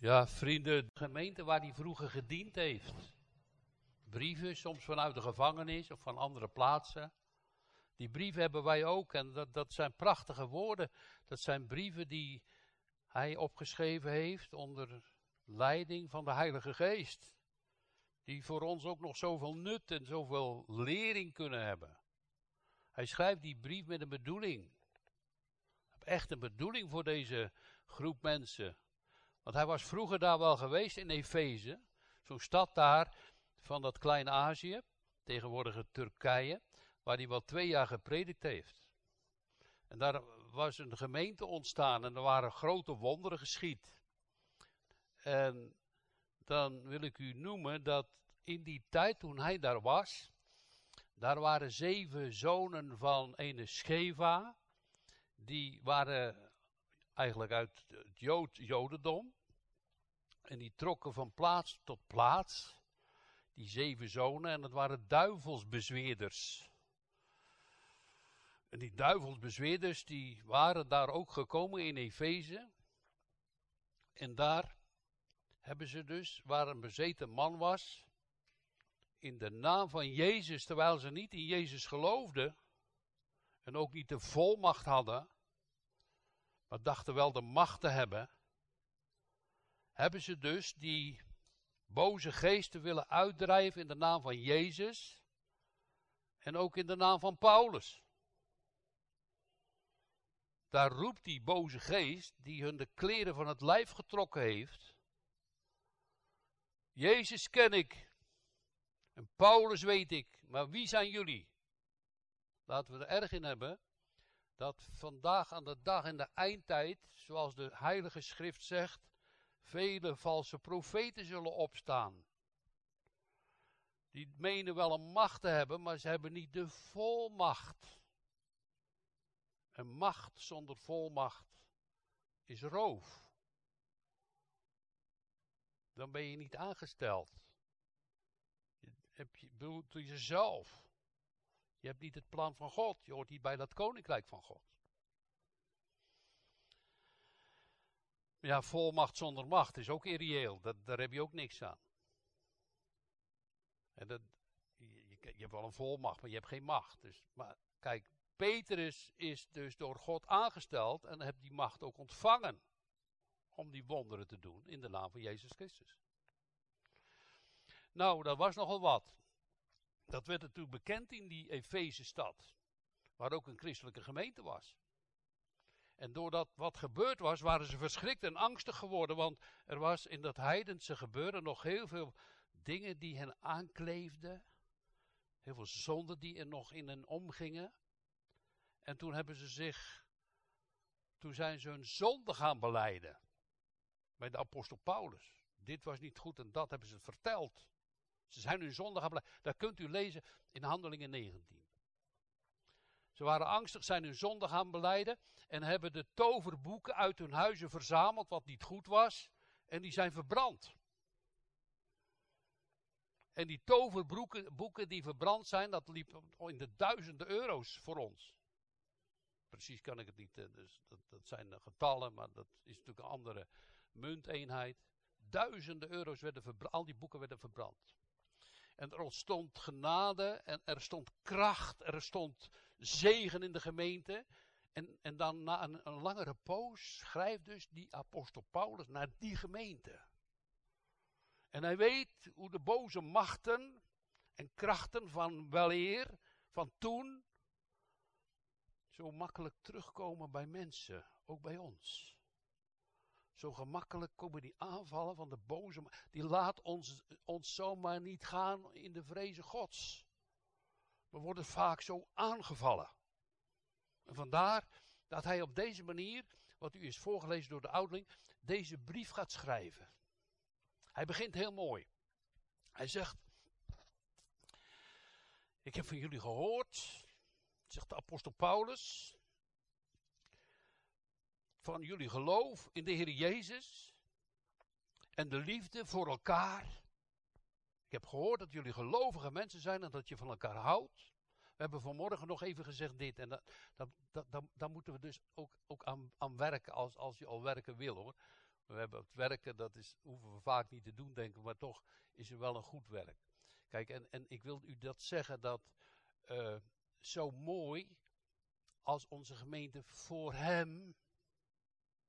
Ja, vrienden, de gemeente waar hij vroeger gediend heeft. Brieven, soms vanuit de gevangenis of van andere plaatsen. Die brieven hebben wij ook en dat, dat zijn prachtige woorden. Dat zijn brieven die hij opgeschreven heeft onder leiding van de Heilige Geest. Die voor ons ook nog zoveel nut en zoveel lering kunnen hebben. Hij schrijft die brief met een bedoeling. Echt een bedoeling voor deze groep mensen. Want hij was vroeger daar wel geweest in Efeze, zo'n stad daar van dat kleine Azië, tegenwoordige Turkije, waar hij wel twee jaar gepredikt heeft. En daar was een gemeente ontstaan en er waren grote wonderen geschied. En dan wil ik u noemen dat in die tijd toen hij daar was, daar waren zeven zonen van ene Scheva, die waren eigenlijk uit het Jood, Jodendom. En die trokken van plaats tot plaats, die zeven zonen, en het waren duivelsbezweerders. En die duivelsbezweerders, die waren daar ook gekomen in Efeze. En daar hebben ze dus, waar een bezeten man was, in de naam van Jezus, terwijl ze niet in Jezus geloofden, en ook niet de volmacht hadden, maar dachten wel de macht te hebben, hebben ze dus die boze geesten willen uitdrijven in de naam van Jezus en ook in de naam van Paulus. Daar roept die boze geest, die hun de kleren van het lijf getrokken heeft. Jezus ken ik. En Paulus weet ik. Maar wie zijn jullie? Laten we er erg in hebben dat vandaag aan de dag in de eindtijd, zoals de Heilige Schrift zegt, vele valse profeten zullen opstaan. Die menen wel een macht te hebben, maar ze hebben niet de volmacht. Een macht zonder volmacht is roof. Dan ben je niet aangesteld. Je, je, bedoelt jezelf. Je hebt niet het plan van God. Je hoort niet bij dat koninkrijk van God. Ja, volmacht zonder macht is ook irreëel. Dat, daar heb je ook niks aan. En dat, je, je, hebt wel een volmacht, maar je hebt geen macht. Dus, maar kijk, Petrus is dus door God aangesteld en heeft die macht ook ontvangen. Om die wonderen te doen in de naam van Jezus Christus. Nou, dat was nogal wat. Dat werd natuurlijk bekend in die Efeze stad. Waar ook een christelijke gemeente was. En doordat wat gebeurd was, waren ze verschrikt en angstig geworden. Want er was in dat heidense gebeuren nog heel veel dingen die hen aankleefden. Heel veel zonden die er nog in hen omgingen. En toen hebben ze zich, toen zijn ze hun zonde gaan beleiden. Bij de apostel Paulus. Dit was niet goed en dat hebben ze verteld. Ze zijn hun zonde gaan beleiden. Dat kunt u lezen in Handelingen 19. Ze waren angstig, zijn hun zonde gaan beleiden en hebben de toverboeken uit hun huizen verzameld, wat niet goed was, en die zijn verbrand. En die toverboeken boeken die verbrand zijn, dat liep in de duizenden euro's voor ons. Precies kan ik het niet, eh, dus dat, dat zijn getallen, maar dat is natuurlijk een andere munteenheid. Duizenden euro's werden verbrand, al die boeken werden verbrand. En er ontstond genade en er stond kracht, er stond zegen in de gemeente. En, en dan na een, langere poos schrijft dus die apostel Paulus naar die gemeente. En hij weet hoe de boze machten en krachten van weleer, van toen, zo makkelijk terugkomen bij mensen, ook bij ons. Zo gemakkelijk komen die aanvallen van de boze, die laat ons, ons zomaar niet gaan in de vreze gods. We worden vaak zo aangevallen. En vandaar dat hij op deze manier, wat u is voorgelezen door de ouderling, deze brief gaat schrijven. Hij begint heel mooi. Hij zegt, ik heb van jullie gehoord, zegt de apostel Paulus, van jullie geloof in de Heer Jezus en de liefde voor elkaar ik heb gehoord dat jullie gelovige mensen zijn en dat je van elkaar houdt. We hebben vanmorgen nog even gezegd dit. En dat, dat, dat, daar moeten we dus ook, ook aan, aan werken als, als je al werken wil hoor. We hebben het werken, dat is, hoeven we vaak niet te doen, denken maar toch is er wel een goed werk. Kijk, en, en ik wil u dat zeggen dat uh, zo mooi als onze gemeente voor Hem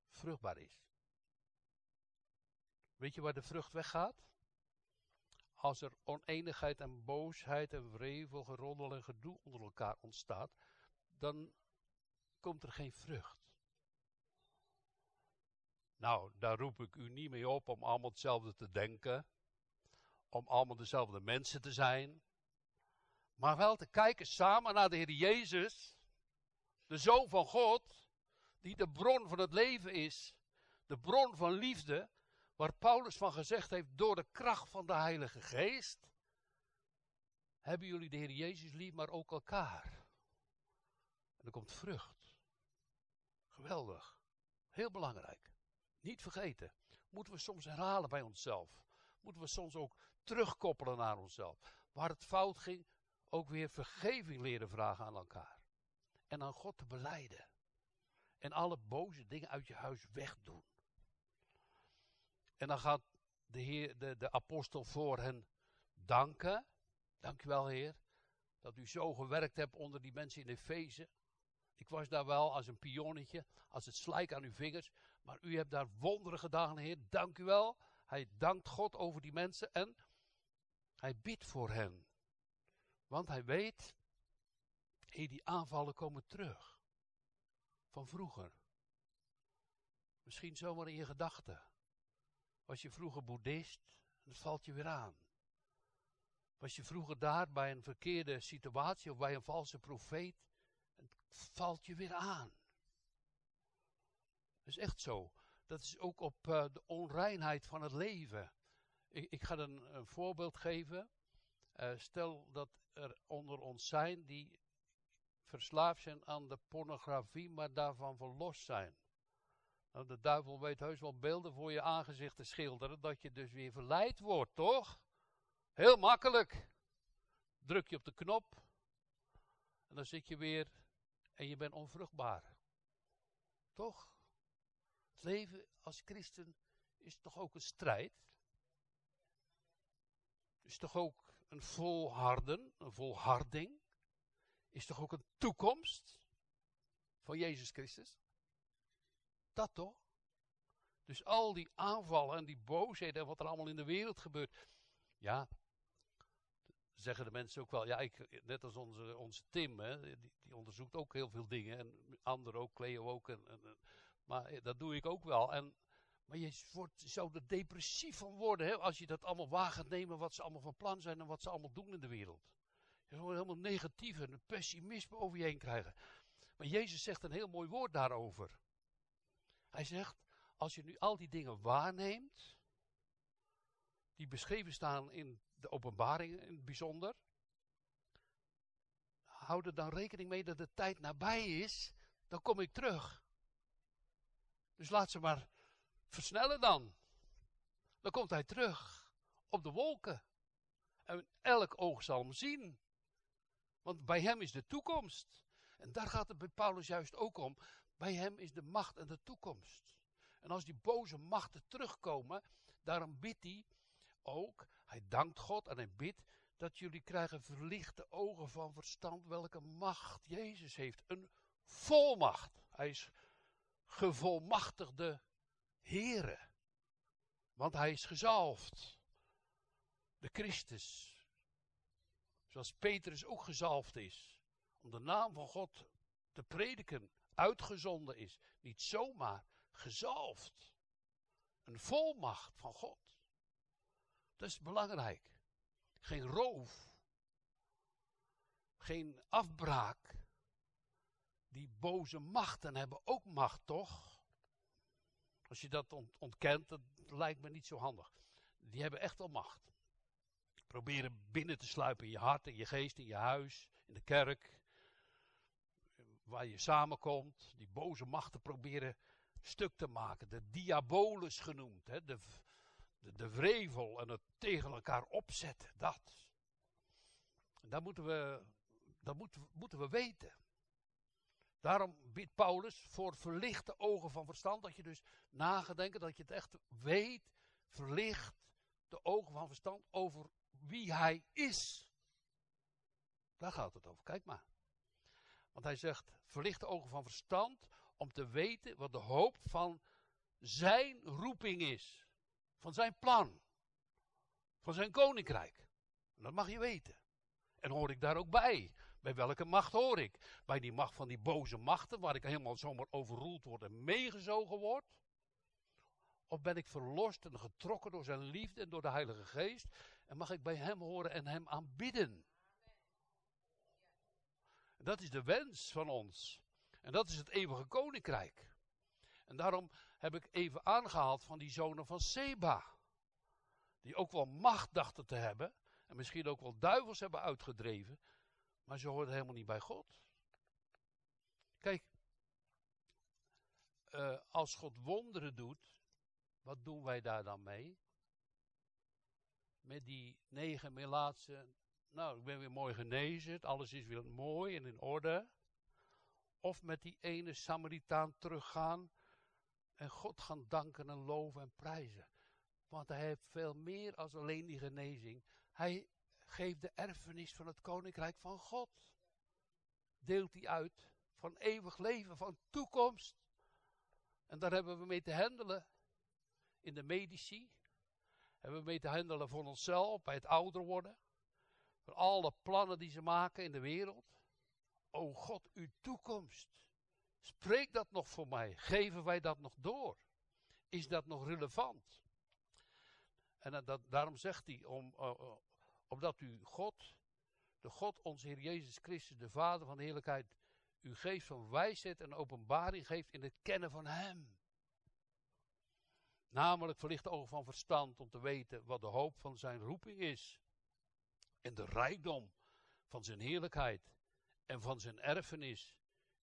vruchtbaar is. Weet je waar de vrucht weggaat? Als er oneenigheid en boosheid en wrevel, geroddel en gedoe onder elkaar ontstaat, dan komt er geen vrucht. Nou, daar roep ik u niet mee op om allemaal hetzelfde te denken, om allemaal dezelfde mensen te zijn, maar wel te kijken samen naar de Heer Jezus, de Zoon van God, die de bron van het leven is, de bron van liefde, waar Paulus van gezegd heeft, door de kracht van de Heilige Geest, hebben jullie de Heer Jezus lief, maar ook elkaar. En er komt vrucht. Geweldig. Heel belangrijk. Niet vergeten. Moeten we soms herhalen bij onszelf. Moeten we soms ook terugkoppelen naar onszelf. Waar het fout ging, ook weer vergeving leren vragen aan elkaar. En aan God te beleiden. En alle boze dingen uit je huis wegdoen. En dan gaat de, heer, de, de apostel voor hen danken. Dank u wel, Heer, dat u zo gewerkt hebt onder die mensen in Efeze. Ik was daar wel als een pionnetje, als het slijk aan uw vingers. Maar u hebt daar wonderen gedaan, Heer. Dank u wel. Hij dankt God over die mensen en hij bidt voor hen. Want hij weet, die aanvallen komen terug. Van vroeger. Misschien zomaar in je gedachten. Was je vroeger boeddhist, dat valt je weer aan. Was je vroeger daar bij een verkeerde situatie of bij een valse profeet, het valt je weer aan. Dat is echt zo. Dat is ook op uh, de onreinheid van het leven. Ik, ik ga een, een, voorbeeld geven. Uh, stel dat er onder ons zijn die verslaafd zijn aan de pornografie, maar daarvan verlost zijn. Nou, de duivel weet heus wel beelden voor je aangezicht te schilderen, dat je dus weer verleid wordt, toch? Heel makkelijk. Druk je op de knop en dan zit je weer en je bent onvruchtbaar. Toch? Het leven als christen is toch ook een strijd? Is toch ook een volharden, een volharding? Is toch ook een toekomst van Jezus Christus? Dat toch? Dus al die aanvallen en die boosheden en wat er allemaal in de wereld gebeurt. Ja, zeggen de mensen ook wel. Ja, ik, net als onze, onze Tim, hè, die, die, onderzoekt ook heel veel dingen. En anderen ook, Cleo ook. En, en, maar dat doe ik ook wel. En, maar je wordt, zou er depressief van worden hè, als je dat allemaal waar gaat nemen. Wat ze allemaal van plan zijn en wat ze allemaal doen in de wereld. Je zou helemaal negatief en pessimisme over je heen krijgen. Maar Jezus zegt een heel mooi woord daarover. Hij zegt, als je nu al die dingen waarneemt, die beschreven staan in de openbaringen in het bijzonder, houd er dan rekening mee dat de tijd nabij is, dan kom ik terug. Dus laat ze maar versnellen dan. Dan komt hij terug op de wolken. En elk oog zal hem zien. Want bij hem is de toekomst. En daar gaat het bij Paulus juist ook om. Bij hem is de macht en de toekomst. En als die boze machten terugkomen, daarom bidt hij ook, hij dankt God en hij bidt dat jullie krijgen verlichte ogen van verstand welke macht Jezus heeft. Een volmacht. Hij is gevolmachtigde Here. Want hij is gezalfd. De Christus. Zoals Petrus ook gezalfd is. Om de naam van God te prediken uitgezonden is. Niet zomaar gezalfd. Een volmacht van God. Dat is belangrijk. Geen roof. Geen afbraak. Die boze machten hebben ook macht, toch? Als je dat ontkent, dat lijkt me niet zo handig. Die hebben echt wel macht. Proberen binnen te sluipen in je hart, in je geest, in je huis, in de kerk waar je samenkomt, die boze machten proberen stuk te maken. De diabolus genoemd, hè? De, de, de wrevel en het tegen elkaar opzetten, dat. Dat moeten we, dat moeten, we weten. Daarom bidt Paulus voor verlichte ogen van verstand. Dat je dus nagedenken, dat je het echt weet, verlicht de ogen van verstand over wie hij is. Daar gaat het over. Kijk maar. Want hij zegt, verlicht de ogen van verstand om te weten wat de hoop van zijn roeping is. Van zijn plan. Van zijn koninkrijk. En dat mag je weten. En hoor ik daar ook bij. Bij welke macht hoor ik? Bij die macht van die boze machten, waar ik helemaal zomaar overroeld word en meegezogen word? Of ben ik verlost en getrokken door zijn liefde en door de Heilige Geest? En mag ik bij hem horen en hem aanbidden? Dat is de wens van ons. En dat is het eeuwige koninkrijk. En daarom heb ik even aangehaald van die zonen van Seba. Die ook wel macht dachten te hebben. En misschien ook wel duivels hebben uitgedreven. Maar ze hoorden helemaal niet bij God. Kijk, uh, als God wonderen doet, wat doen wij daar dan mee? Met die negen melaatse, nou, ik ben weer mooi genezen, alles is weer mooi en in orde. Of met die ene Samaritaan teruggaan en God gaan danken en loven en prijzen. Want hij heeft veel meer als alleen die genezing. Hij geeft de erfenis van het koninkrijk van God. Deelt hij uit van eeuwig leven, van toekomst. En daar hebben we mee te handelen. In de medici. Hebben we mee te handelen voor onszelf, bij het ouder worden. Voor alle plannen die ze maken in de wereld. O God, uw toekomst. Spreek dat nog voor mij. Geven wij dat nog door? Is dat nog relevant? En dat, daarom zegt hij, om, uh, uh, opdat u God, de God, onze Heer Jezus Christus, de Vader van de heerlijkheid, u geeft van wijsheid en openbaring geeft in het kennen van Hem. Namelijk verlichte ogen van verstand om te weten wat de hoop van zijn roeping is. En de rijkdom van zijn heerlijkheid en van zijn erfenis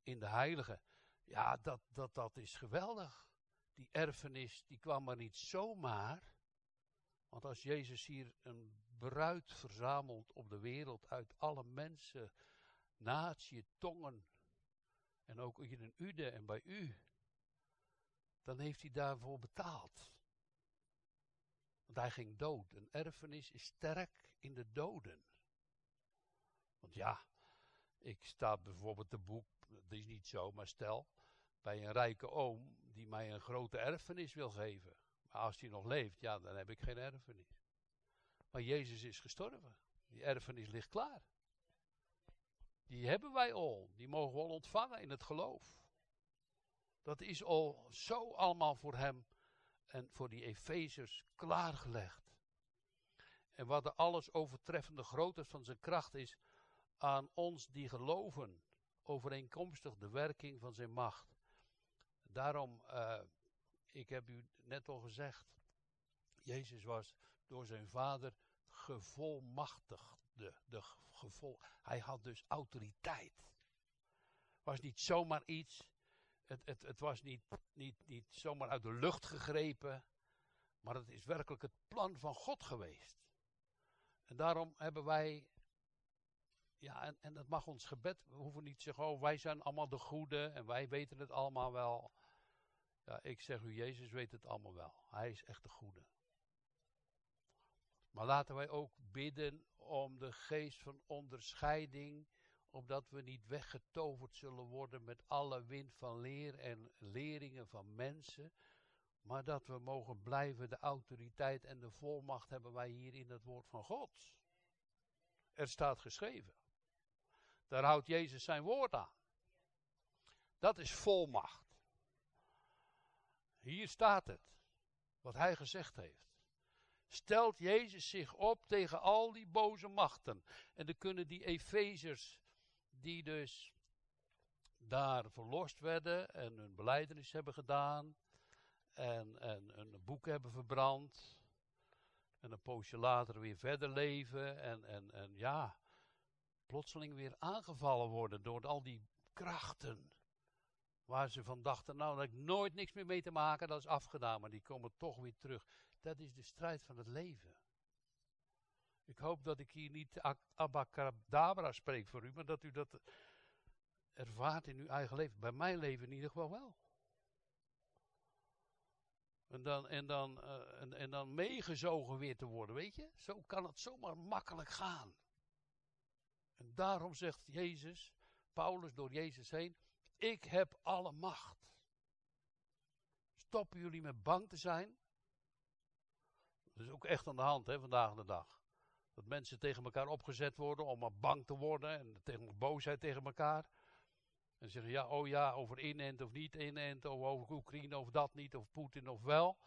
in de heilige. Ja, dat, dat, dat is geweldig. Die erfenis, die kwam maar niet zomaar. Want als Jezus hier een bruid verzamelt op de wereld uit alle mensen, natie, tongen, en ook in een ude en bij u, dan heeft hij daarvoor betaald. Want hij ging dood. Een erfenis is sterk in de doden. Want ja, ik sta bijvoorbeeld de boek, dat is niet zo, maar stel, bij een rijke oom die mij een grote erfenis wil geven. Maar als hij nog leeft, ja, dan heb ik geen erfenis. Maar Jezus is gestorven. Die erfenis ligt klaar. Die hebben wij al. Die mogen we al ontvangen in het geloof. Dat is al zo allemaal voor hem en voor die Efezers klaargelegd. En wat de alles overtreffende grootte van zijn kracht is aan ons die geloven, overeenkomstig de werking van zijn macht. Daarom, uh, ik heb u net al gezegd, Jezus was door zijn vader gevolmachtigde. De hij had dus autoriteit. Was niet zomaar iets. Het, het, het was niet, niet, niet zomaar uit de lucht gegrepen. Maar het is werkelijk het plan van God geweest. En daarom hebben wij. Ja, en, dat mag ons gebed. We hoeven niet te zeggen, oh, wij zijn allemaal de goede en wij weten het allemaal wel. Ja, ik zeg u, Jezus weet het allemaal wel. Hij is echt de goede. Maar laten wij ook bidden om de geest van onderscheiding, opdat we niet weggetoverd zullen worden met alle wind van leer en leringen van mensen, maar dat we mogen blijven, de autoriteit en de volmacht hebben wij hier in het woord van God. Er staat geschreven. Daar houdt Jezus zijn woord aan. Dat is volmacht. Hier staat het, wat hij gezegd heeft stelt Jezus zich op tegen al die boze machten. En dan kunnen die Efezers, die dus daar verlost werden en hun beleidenis hebben gedaan, en, en een boek hebben verbrand, en een poosje later weer verder leven, en, en, en ja, plotseling weer aangevallen worden door al die krachten. Waar ze van dachten, nou, dat ik nooit niks meer mee te maken, dat is afgedaan, maar die komen toch weer terug. Dat is de strijd van het leven. Ik hoop dat ik hier niet abacadabra spreek voor u, maar dat u dat ervaart in uw eigen leven. Bij mijn leven in ieder geval wel. En dan, en, dan, uh, en, en dan meegezogen weer te worden, weet je? Zo kan het zomaar makkelijk gaan. En daarom zegt Jezus, Paulus door Jezus heen, ik heb alle macht. Stoppen jullie met bang te zijn? Dat is ook echt aan de hand, hè, vandaag de dag. Dat mensen tegen elkaar opgezet worden om maar bang te worden en tegen boosheid tegen elkaar. En zeggen, ja, oh ja, over inent of niet inent, of over Oekraïne of dat niet, of Poetin of wel.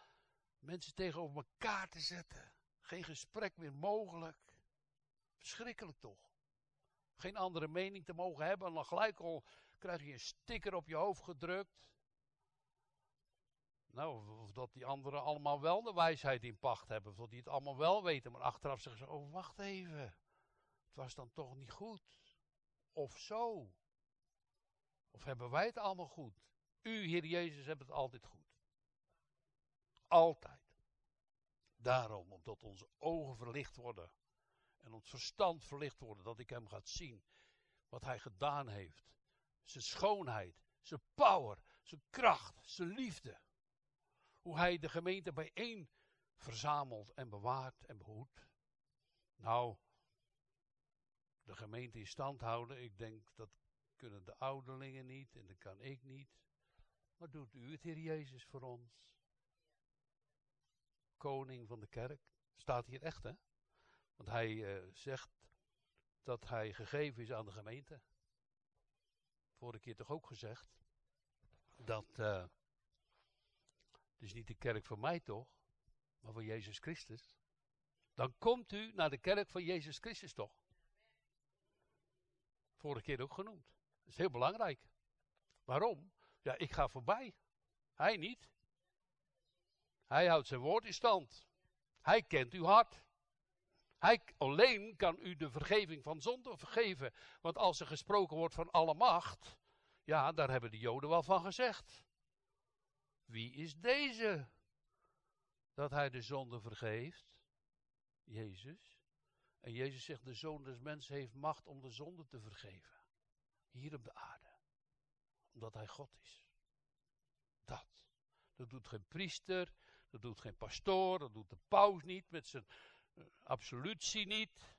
Mensen tegenover elkaar te zetten. Geen gesprek meer mogelijk. Verschrikkelijk toch? Geen andere mening te mogen hebben en dan gelijk al krijg je een sticker op je hoofd gedrukt. Nou, of dat die anderen allemaal wel de wijsheid in pacht hebben, of dat die het allemaal wel weten, maar achteraf zeggen ze, oh wacht even, het was dan toch niet goed. Of zo. Of hebben wij het allemaal goed? U, Heer Jezus, hebt het altijd goed. Altijd. Daarom, omdat onze ogen verlicht worden en ons verstand verlicht worden, dat ik Hem gaat zien, wat Hij gedaan heeft. Zijn schoonheid, zijn power, zijn kracht, zijn liefde. Hoe Hij de gemeente bijeen verzamelt en bewaart en behoedt. Nou, de gemeente in stand houden, ik denk dat kunnen de ouderlingen niet en dat kan ik niet. Maar doet u het, Heer Jezus, voor ons? Koning van de kerk. Staat hier echt, hè? Want hij uh, zegt dat hij gegeven is aan de gemeente. Vorige keer toch ook gezegd. Dat uh, is niet de kerk van mij toch, maar van Jezus Christus. Dan komt u naar de kerk van Jezus Christus toch. Vorige keer ook genoemd. Dat is heel belangrijk. Waarom? Ja, ik ga voorbij. Hij niet. Hij houdt zijn woord in stand. Hij kent uw hart. Hij alleen kan u de vergeving van zonde vergeven. Want als er gesproken wordt van alle macht, ja, daar hebben de Joden wel van gezegd. Wie is deze? Dat hij de zonde vergeeft? Jezus. En Jezus zegt, de Zoon des Mensen heeft macht om de zonde te vergeven hier op de aarde. Omdat hij God is. Dat. Dat doet geen priester, dat doet geen pastoor, dat doet de paus niet met zijn uh, absolutie niet.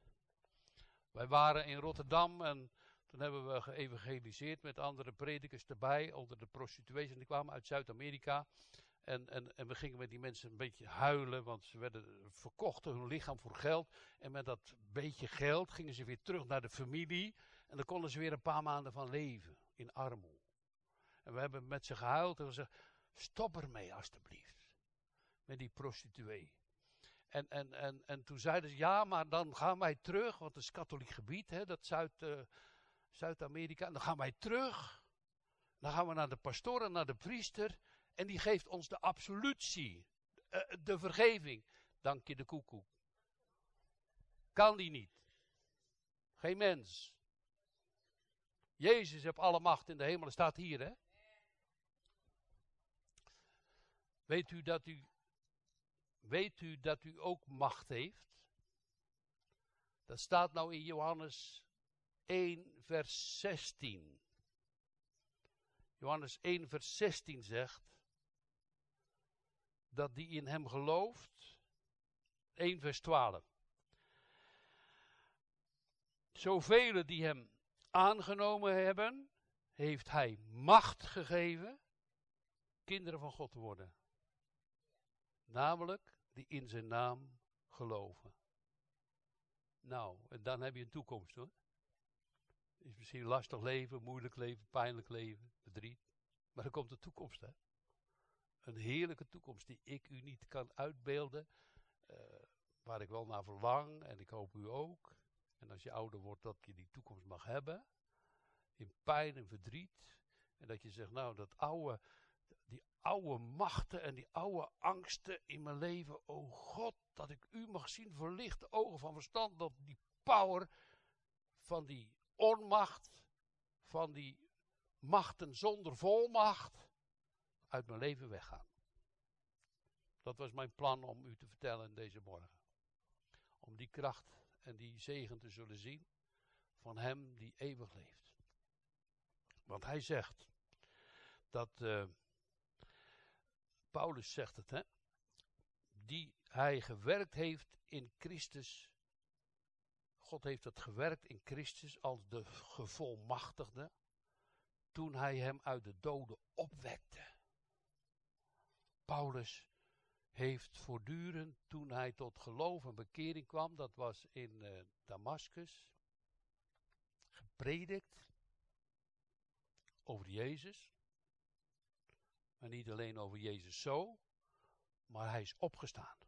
Wij waren in Rotterdam en toen hebben we geëvangeliseerd met andere predikers erbij, onder de prostituees. En die kwamen uit Zuid-Amerika. En, en, en we gingen met die mensen een beetje huilen, want ze werden verkochten hun lichaam voor geld. En met dat beetje geld gingen ze weer terug naar de familie. En dan konden ze weer een paar maanden van leven in armoede. En we hebben met ze gehuild en gezegd: stop ermee alstublieft. Met die prostituee. En, en, en, en toen zeiden ze: ja, maar dan gaan wij terug, want het is katholiek gebied, hè, dat Zuid, uh, Zuid-Amerika. En dan gaan wij terug. Dan gaan we naar de pastoor en naar de priester. En die geeft ons de absolutie, uh, de vergeving. Dank je de koekoek. Kan die niet. Geen mens. Jezus heeft alle macht in de hemel. Staat hier, hè? Weet u dat u, weet u dat u ook macht heeft? Dat staat nou in Johannes 1, vers 16. Johannes 1, vers 16 zegt dat die in hem gelooft. 1, vers 12. Zoveel die hem aangenomen hebben, heeft hij macht gegeven kinderen van God te worden. Namelijk die in zijn naam geloven. Nou, en dan heb je een toekomst hoor. Is misschien lastig leven, moeilijk leven, pijnlijk leven, verdriet. Maar er komt een toekomst hè. Een heerlijke toekomst die ik u niet kan uitbeelden. Uh, waar ik wel naar verlang en ik hoop u ook. En als je ouder wordt, dat je die toekomst mag hebben. In pijn en verdriet. En dat je zegt, nou, dat oude, die oude machten en die oude angsten in mijn leven. Oh God, dat ik u mag zien verlichte ogen van verstand. Dat die power van die onmacht, van die machten zonder volmacht, uit mijn leven weggaan. Dat was mijn plan om u te vertellen deze morgen. Om die kracht en die zegen te zullen zien van Hem die eeuwig leeft. Want hij zegt dat, uh, Paulus zegt het, hè, die hij gewerkt heeft in Christus. God heeft het gewerkt in Christus als de gevolmachtigde toen hij hem uit de doden opwekte. Paulus heeft voortdurend, toen hij tot geloof en bekering kwam, dat was in uh, Damascus, gepredikt over Jezus. Maar niet alleen over Jezus zo, maar hij is opgestaan.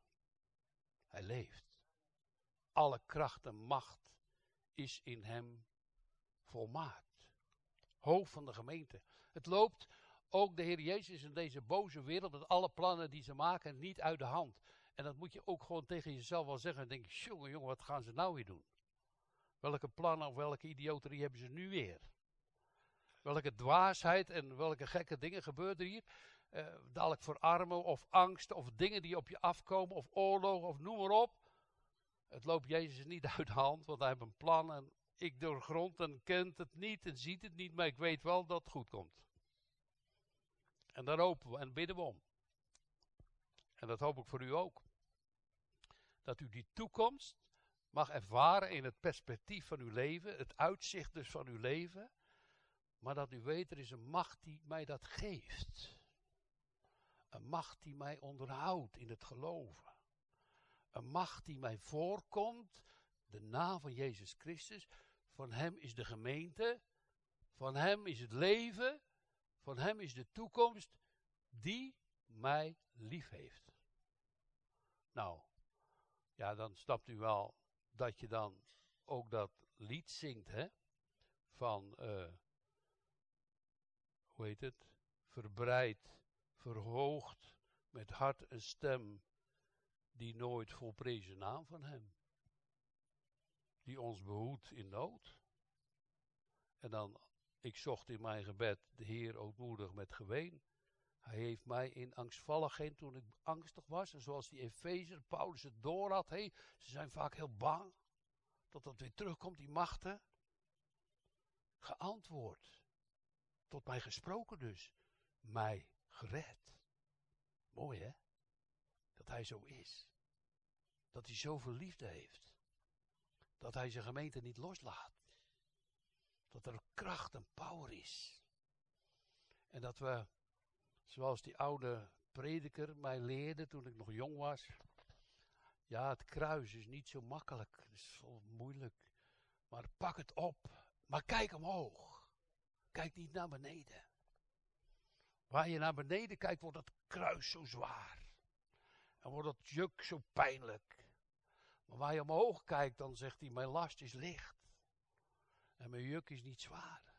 Hij leeft. Alle kracht en macht is in hem volmaakt. Hoofd van de gemeente. Het loopt ook de Heer Jezus in deze boze wereld met alle plannen die ze maken niet uit de hand. En dat moet je ook gewoon tegen jezelf wel zeggen. En denk je, jongen, jongen, wat gaan ze nou weer doen? Welke plannen of welke idioterie hebben ze nu weer? Welke dwaasheid en welke gekke dingen gebeuren er hier? Uh, dadelijk voor armen of angst of dingen die op je afkomen of oorlog of noem maar op. Het loopt Jezus niet uit de hand, want hij heeft een plan en ik doorgrond en kent het niet en ziet het niet, maar ik weet wel dat het goed komt. En daar hopen we en bidden we om. En dat hoop ik voor u ook. Dat u die toekomst mag ervaren in het perspectief van uw leven, het uitzicht dus van uw leven. Maar dat u weet, er is een macht die mij dat geeft. Een macht die mij onderhoudt in het geloven. Een macht die mij voorkomt, de naam van Jezus Christus. Van Hem is de gemeente, van Hem is het leven, van Hem is de toekomst, die mij lief heeft. Nou, ja, dan snapt u wel dat je dan ook dat lied zingt, hè? Van, uh, hoe heet het? Verbreid, verhoogd, met hart en stem, die nooit volprezen naam van hem. Die ons behoedt in nood. En dan, ik zocht in mijn gebed de Heer ootmoedig met geween. Hij heeft mij in angstvalligheid toen ik angstig was. En zoals die Efezer, Paulus het door had. Hey, ze zijn vaak heel bang. Dat dat weer terugkomt, die machten. Geantwoord. Tot mij gesproken dus. Mij gered. Mooi hè? Dat hij zo is. Dat hij zoveel liefde heeft. Dat hij zijn gemeente niet loslaat. Dat er kracht en power is. En dat we Zoals die oude prediker mij leerde toen ik nog jong was. Ja, het kruis is niet zo makkelijk. Het is zo moeilijk. Maar pak het op. Maar kijk omhoog. Kijk niet naar beneden. Waar je naar beneden kijkt, wordt het kruis zo zwaar. En wordt het juk zo pijnlijk. Maar waar je omhoog kijkt, dan zegt hij: Mijn last is licht. En mijn juk is niet zwaar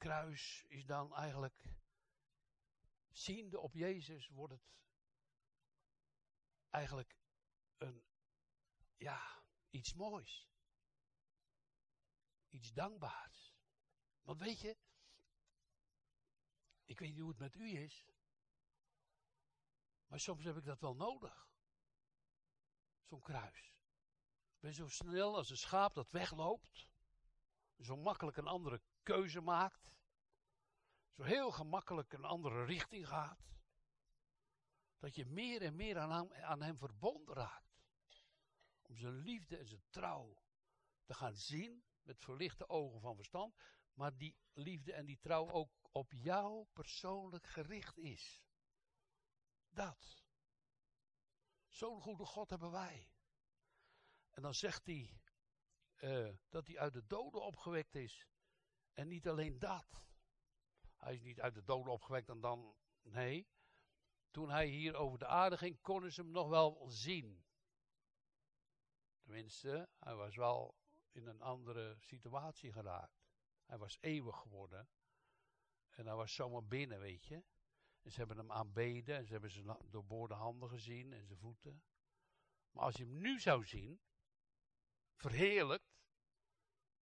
kruis is dan eigenlijk, ziende op Jezus, wordt het eigenlijk een, ja, iets moois. Iets dankbaars. Want weet je, ik weet niet hoe het met u is, maar soms heb ik dat wel nodig. Zo'n kruis. Ben zo snel als een schaap dat wegloopt, zo makkelijk een andere keuze maakt, zo heel gemakkelijk een andere richting gaat, dat je meer en meer aan hem, aan hem verbonden raakt. Om zijn liefde en zijn trouw te gaan zien met verlichte ogen van verstand, maar die liefde en die trouw ook op jou persoonlijk gericht is. Dat. Zo'n goede God hebben wij. En dan zegt hij uh, dat hij uit de doden opgewekt is. En niet alleen dat. Hij is niet uit de doden opgewekt en dan. Nee. Toen hij hier over de aarde ging, konden ze hem nog wel zien. Tenminste, hij was wel in een andere situatie geraakt. Hij was eeuwig geworden. En hij was zomaar binnen, weet je. En ze hebben hem aanbeden en ze hebben zijn doorboorde handen gezien en zijn voeten. Maar als je hem nu zou zien, verheerlijkt,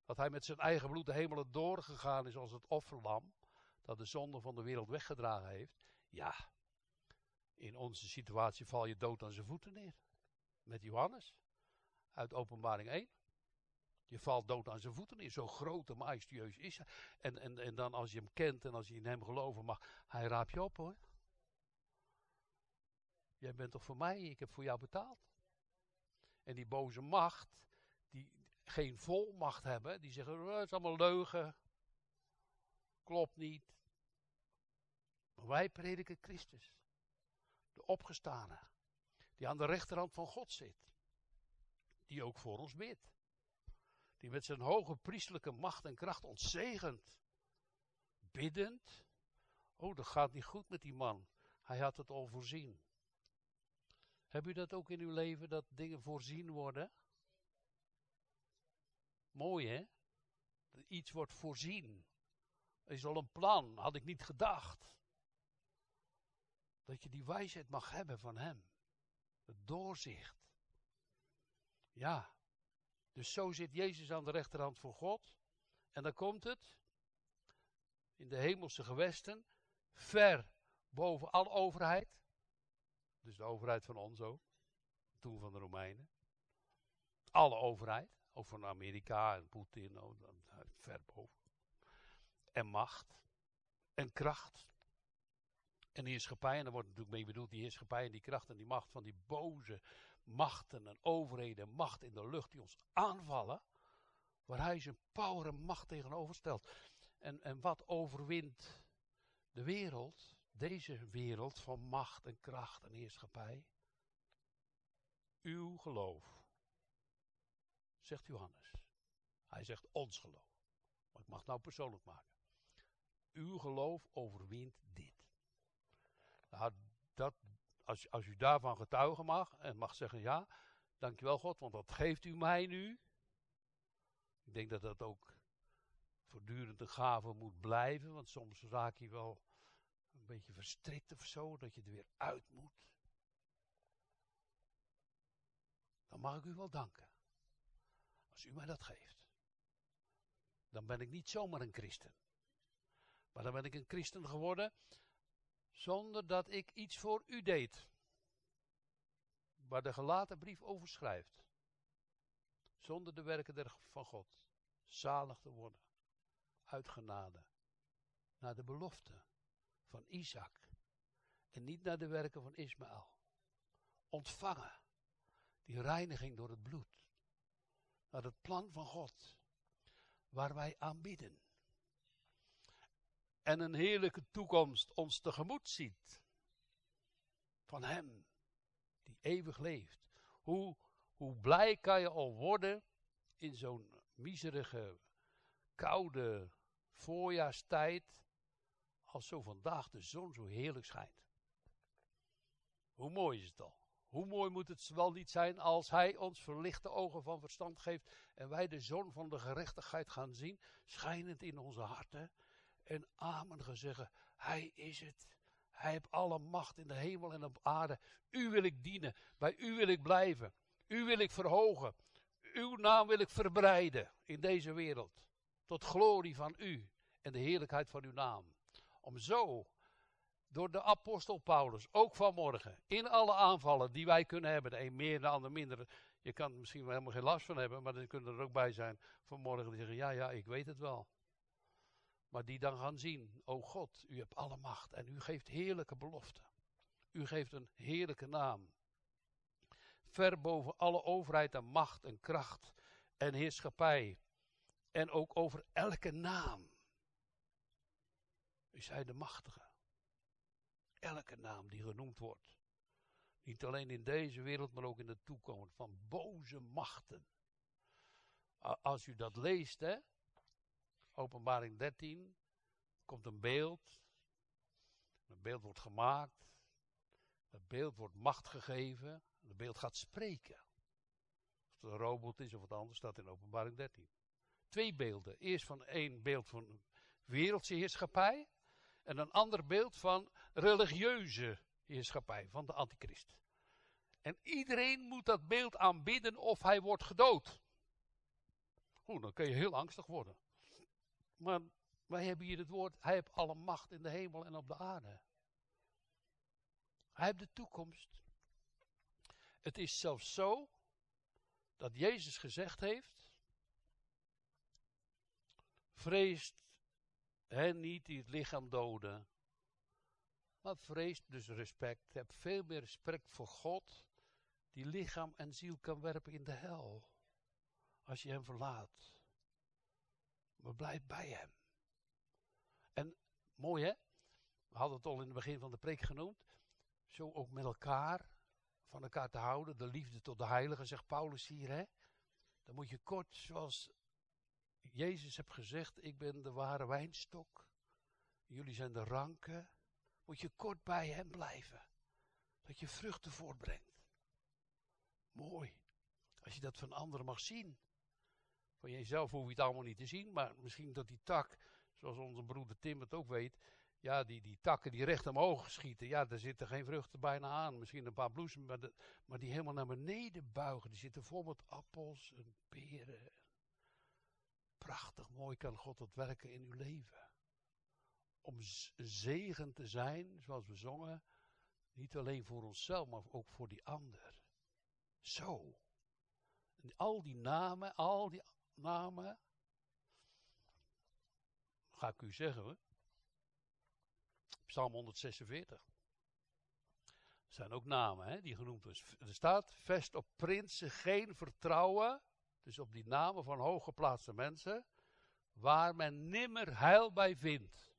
dat hij met zijn eigen bloed de hemelen doorgegaan is als het offerlam, dat de zonde van de wereld weggedragen heeft. Ja, in onze situatie val je dood aan zijn voeten neer. Met Johannes uit Openbaring 1. Je valt dood aan zijn voeten neer. Zo groot en majestueus is hij. En, en, en dan als je hem kent en als je in hem geloven mag, hij raapt je op hoor. Jij bent toch voor mij, ik heb voor jou betaald. En die boze macht, die geen volmacht hebben, die zeggen, oh, het is allemaal leugen. Klopt niet. Maar wij prediken Christus. De opgestane. Die aan de rechterhand van God zit. Die ook voor ons bidt. Die met zijn hoge priestelijke macht en kracht ons zegent. Biddend. Oh, dat gaat niet goed met die man. Hij had het al voorzien. Heb u dat ook in uw leven, dat dingen voorzien worden? Mooi hè? Iets wordt voorzien. Er is al een plan, had ik niet gedacht. Dat je die wijsheid mag hebben van Hem. Het doorzicht. Ja. Dus zo zit Jezus aan de rechterhand van God. En dan komt het. In de hemelse gewesten. Ver boven alle overheid. Dus de overheid van ons ook. Toen van de Romeinen. Alle overheid. Ook van Amerika en Poetin. Oh, ver boven. En macht. En kracht. En heerschappij. En daar wordt natuurlijk mee bedoeld die heerschappij en die kracht en die macht van die boze machten en overheden. Macht in de lucht die ons aanvallen. Waar hij zijn power en macht tegenover stelt. En, en wat overwint de wereld? deze wereld van macht en kracht en heerschappij. Uw geloof, zegt Johannes. Hij zegt ons geloof. Maar ik mag het nou persoonlijk maken. Uw geloof overwint dit. Nou, dat, als, als u daarvan getuigen mag en mag zeggen ja, dankjewel God, want dat geeft u mij nu. Ik denk dat dat ook voortdurend een gave moet blijven, want soms raak je wel beetje verstrikt of zo, dat je er weer uit moet. Dan mag ik u wel danken. Als u mij dat geeft. Dan ben ik niet zomaar een christen. Maar dan ben ik een christen geworden zonder dat ik iets voor u deed. Waar de gelaten brief over schrijft. Zonder de werken van God. Zalig te worden. Uitgenade. Naar de belofte van Isaac. En niet naar de werken van Ismaël. Ontvangen. Die reiniging door het bloed. Naar het plan van God. Waar wij aanbieden. En een heerlijke toekomst ons tegemoet ziet. Van Hem. Die eeuwig leeft. Hoe, hoe blij kan je al worden in zo'n miserige, koude voorjaarstijd als zo vandaag de zon zo heerlijk schijnt. Hoe mooi is het al? Hoe mooi moet het wel niet zijn als Hij ons verlichte ogen van verstand geeft en wij de zon van de gerechtigheid gaan zien, schijnend in onze harten. En amen zeggen, Hij is het. Hij heeft alle macht in de hemel en op aarde. U wil ik dienen, bij U wil ik blijven. U wil ik verhogen. Uw naam wil ik verbreiden in deze wereld. Tot glorie van U en de heerlijkheid van Uw naam. Om zo door de apostel Paulus, ook vanmorgen, in alle aanvallen die wij kunnen hebben, de een meer, de ander minder. Je kan er misschien wel helemaal geen last van hebben, maar er kunnen er ook bij zijn vanmorgen die zeggen, ja, ja, ik weet het wel. Maar die dan gaan zien, o God, u hebt alle macht en u geeft heerlijke beloften. U geeft een heerlijke naam. Ver boven alle overheid en macht en kracht en heerschappij. En ook over elke naam is hij de machtige. Elke naam die genoemd wordt. Niet alleen in deze wereld, maar ook in de toekomst. Van boze machten. Als u dat leest, hè. Openbaring 13. Komt een beeld. Een beeld wordt gemaakt. Het beeld wordt macht gegeven. Het beeld gaat spreken. Of het een robot is of wat anders, staat in openbaring 13. Twee beelden. Eerst van één beeld van wereldse heerschappij. En een ander beeld van religieuze heerschappij, van de antichrist. En iedereen moet dat beeld aanbidden of hij wordt gedood. Oeh, dan kun je heel angstig worden. Maar wij hebben hier het woord, hij heeft alle macht in de hemel en op de aarde. Hij heeft de toekomst. Het is zelfs zo dat Jezus gezegd heeft, Vreest hen niet die het lichaam doden. Maar vreest dus respect. Heb veel meer respect voor God, die lichaam en ziel kan werpen in de hel. Als je hem verlaat. Maar blijf bij hem. En mooi hè? We hadden het al in het begin van de preek genoemd. Zo ook met elkaar van elkaar te houden. De liefde tot de heilige, zegt Paulus hier. Hè? Dan moet je kort, zoals Jezus heeft gezegd, ik ben de ware wijnstok. Jullie zijn de ranken. Moet je kort bij hem blijven. Dat je vruchten voortbrengt. Mooi. Als je dat van anderen mag zien. Van jezelf hoef je het allemaal niet te zien, maar misschien dat die tak, zoals onze broeder Tim het ook weet, ja, die, die takken die recht omhoog schieten, ja, daar zitten geen vruchten bijna aan. Misschien een paar bloesems, maar, maar die helemaal naar beneden buigen. Die zitten vol met appels en peren. Prachtig mooi kan God dat werken in uw leven. Om zegen te zijn, zoals we zongen, niet alleen voor onszelf, maar ook voor die ander. Zo. En al die namen, al die namen, ga ik u zeggen. Psalm 146. Er zijn ook namen hè, die genoemd worden. Er staat, vest op prinsen geen vertrouwen, dus op die namen van hooggeplaatste mensen, waar men nimmer heil bij vindt.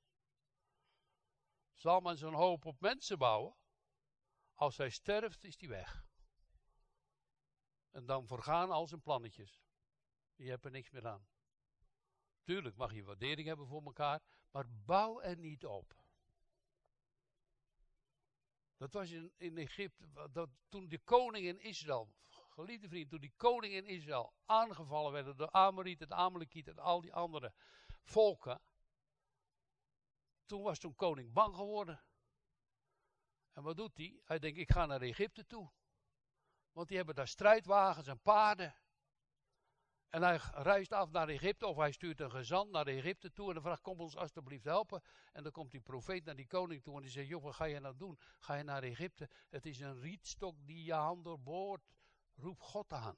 Zal men zijn hoop op mensen bouwen? Als hij sterft, is hij weg. En dan vergaan al zijn plannetjes. Je hebt er niks meer aan. Tuurlijk mag je waardering hebben voor elkaar, maar bouw er niet op. Dat was in, in Egypte, dat, toen de koning in Israël, geliefde vriend, toen die koning in Israël aangevallen werden door Amorieten, de Amalekieten en al die andere volken, toen was toen koning bang geworden. En wat doet hij? Hij denkt, ik ga naar Egypte toe. Want die hebben daar strijdwagens en paarden. En hij reist af naar Egypte, of hij stuurt een gezant naar Egypte toe en dan vraagt, kom ons alstublieft helpen. En dan komt die profeet naar die koning toe en die zegt, joh, wat ga je nou doen? Ga je naar Egypte? Het is een rietstok die je hand doorboort. Roep God aan.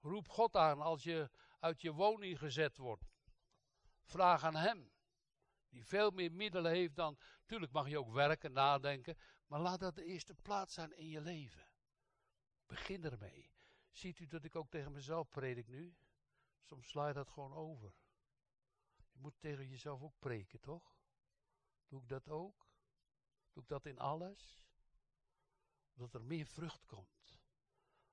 Roep God aan als je uit je woning gezet wordt. Vraag aan hem. Die veel meer middelen heeft dan. Tuurlijk mag je ook werken, nadenken. Maar laat dat de eerste plaats zijn in je leven. Begin ermee. Ziet u dat ik ook tegen mezelf predik nu? Soms sla je dat gewoon over. Je moet tegen jezelf ook preken, toch? Doe ik dat ook? Doe ik dat in alles? Dat er meer vrucht komt.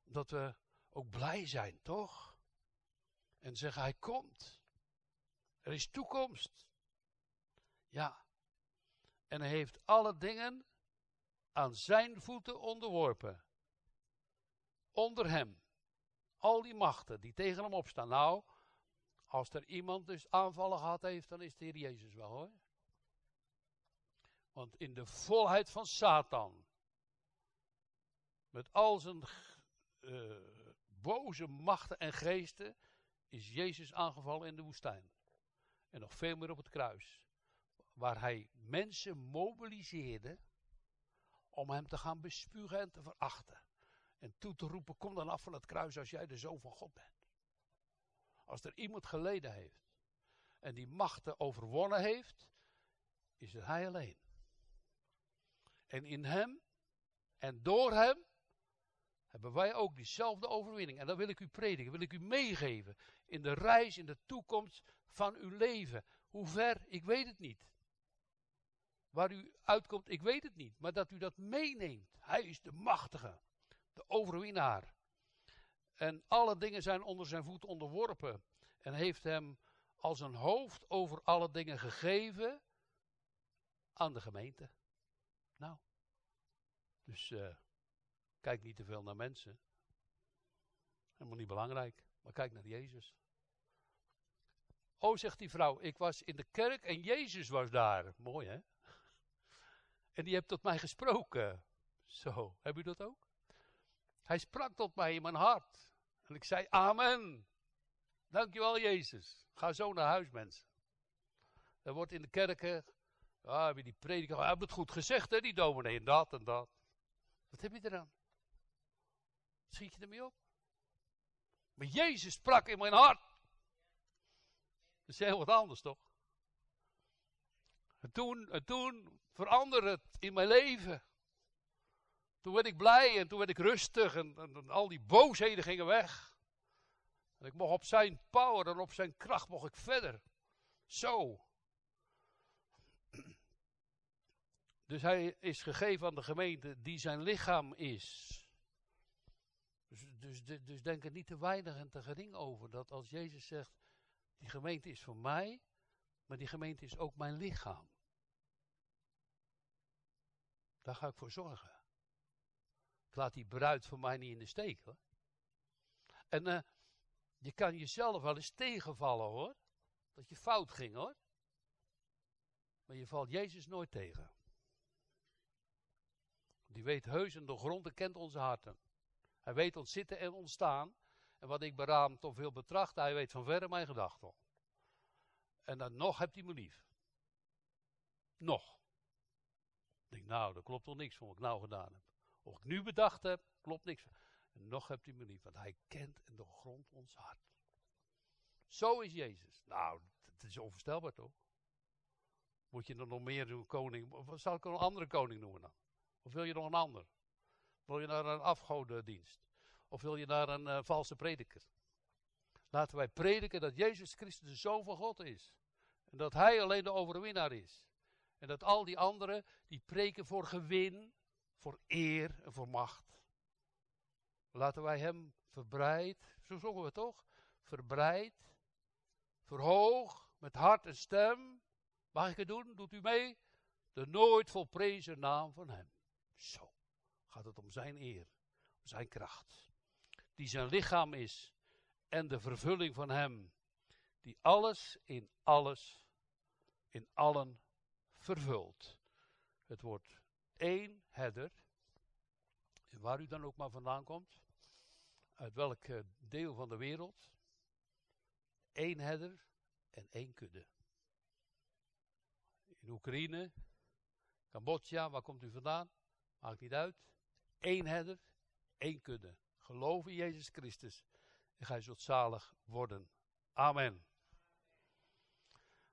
Dat we ook blij zijn, toch? En zeggen, hij komt. Er is toekomst. Ja. En hij heeft alle dingen aan zijn voeten onderworpen. Onder hem al die machten die tegen hem opstaan. Nou, als er iemand dus aanvallen gehad heeft, dan is het Heer Jezus wel hoor. Want in de volheid van Satan, met al zijn uh, boze machten en geesten, is Jezus aangevallen in de woestijn. En nog veel meer op het kruis. Waar hij mensen mobiliseerde om hem te gaan bespugen en te verachten. En toe te roepen, kom dan af van het kruis als jij de zoon van God bent. Als er iemand geleden heeft en die machten overwonnen heeft, is het hij alleen. En in hem en door hem hebben wij ook diezelfde overwinning. En dat wil ik u prediken, wil ik u meegeven in de reis, in de toekomst van uw leven. Hoe ver, ik weet het niet. Waar u uitkomt, ik weet het niet. Maar dat u dat meeneemt. Hij is de machtige de overwinnaar. En alle dingen zijn onder zijn voet onderworpen. En heeft hem als een hoofd over alle dingen gegeven aan de gemeente. Nou, dus uh, kijk niet te veel naar mensen. Helemaal niet belangrijk, maar kijk naar Jezus. Oh, zegt die vrouw, ik was in de kerk en Jezus was daar. Mooi hè? En die heeft tot mij gesproken. Zo, heb u dat ook? Hij sprak tot mij in mijn hart. En ik zei, amen. Dankjewel Jezus. Ga zo naar huis mensen. Er wordt in de kerken, ah, je die prediker, hij heeft het goed gezegd hè, die dominee, en dat en dat. Wat heb je eraan? Schiet je ermee op? Maar Jezus sprak in mijn hart. Dat is heel wat anders, toch? En toen, en toen veranderde het in mijn leven. Toen werd ik blij en toen werd ik rustig en, al die boosheden gingen weg. En ik mocht op zijn power en op zijn kracht mocht ik verder. Zo. Dus hij is gegeven aan de gemeente die zijn lichaam is. Dus, dus, dus denk er niet te weinig en te gering over. Dat als Jezus zegt, die gemeente is voor mij, maar die gemeente is ook mijn lichaam. Daar ga ik voor zorgen. Ik laat die bruid voor mij niet in de steek hoor. En uh, je kan jezelf wel eens tegenvallen hoor. Dat je fout ging hoor. Maar je valt Jezus nooit tegen. Die weet heus en de grond en kent onze harten. Hij weet ons zitten en ontstaan. En wat ik beraamd of wil betrachten, hij weet van verre mijn gedachten. En dan nog hebt hij me lief. Nog. Ik denk, nou, dat klopt toch niks van wat ik nou gedaan heb. Of ik nu bedacht heb, klopt niks. En nog hebt hij me lief, want hij kent en doorgrondt ons hart. Zo is Jezus. Nou, dat is onvoorstelbaar toch? Moet je er nog meer doen, koning? Zal ik een andere koning noemen dan? Of wil je nog een ander? Wil je naar een afgodendienst? Of wil je naar een uh, valse prediker? Laten wij prediken dat Jezus Christus de Zoon van God is. En dat Hij alleen de overwinnaar is. En dat al die anderen, die preken voor gewin, voor eer en voor macht. Laten wij Hem verbreid, zo zongen we toch? Verbreid, verhoog, met hart en stem. Mag ik het doen? Doet u mee? De nooit volprezen naam van Hem. Zo gaat het om zijn eer, om zijn kracht. Die zijn lichaam is en de vervulling van hem, die alles in alles, in allen vervult. Het wordt één herder, waar u dan ook maar vandaan komt, uit welk eh, deel van de wereld, één herder en één kudde. In Oekraïne, Cambodja, waar komt u vandaan? Maakt niet uit. Eén herder, één kudde. Geloof in Jezus Christus en gij zult zalig worden. Amen.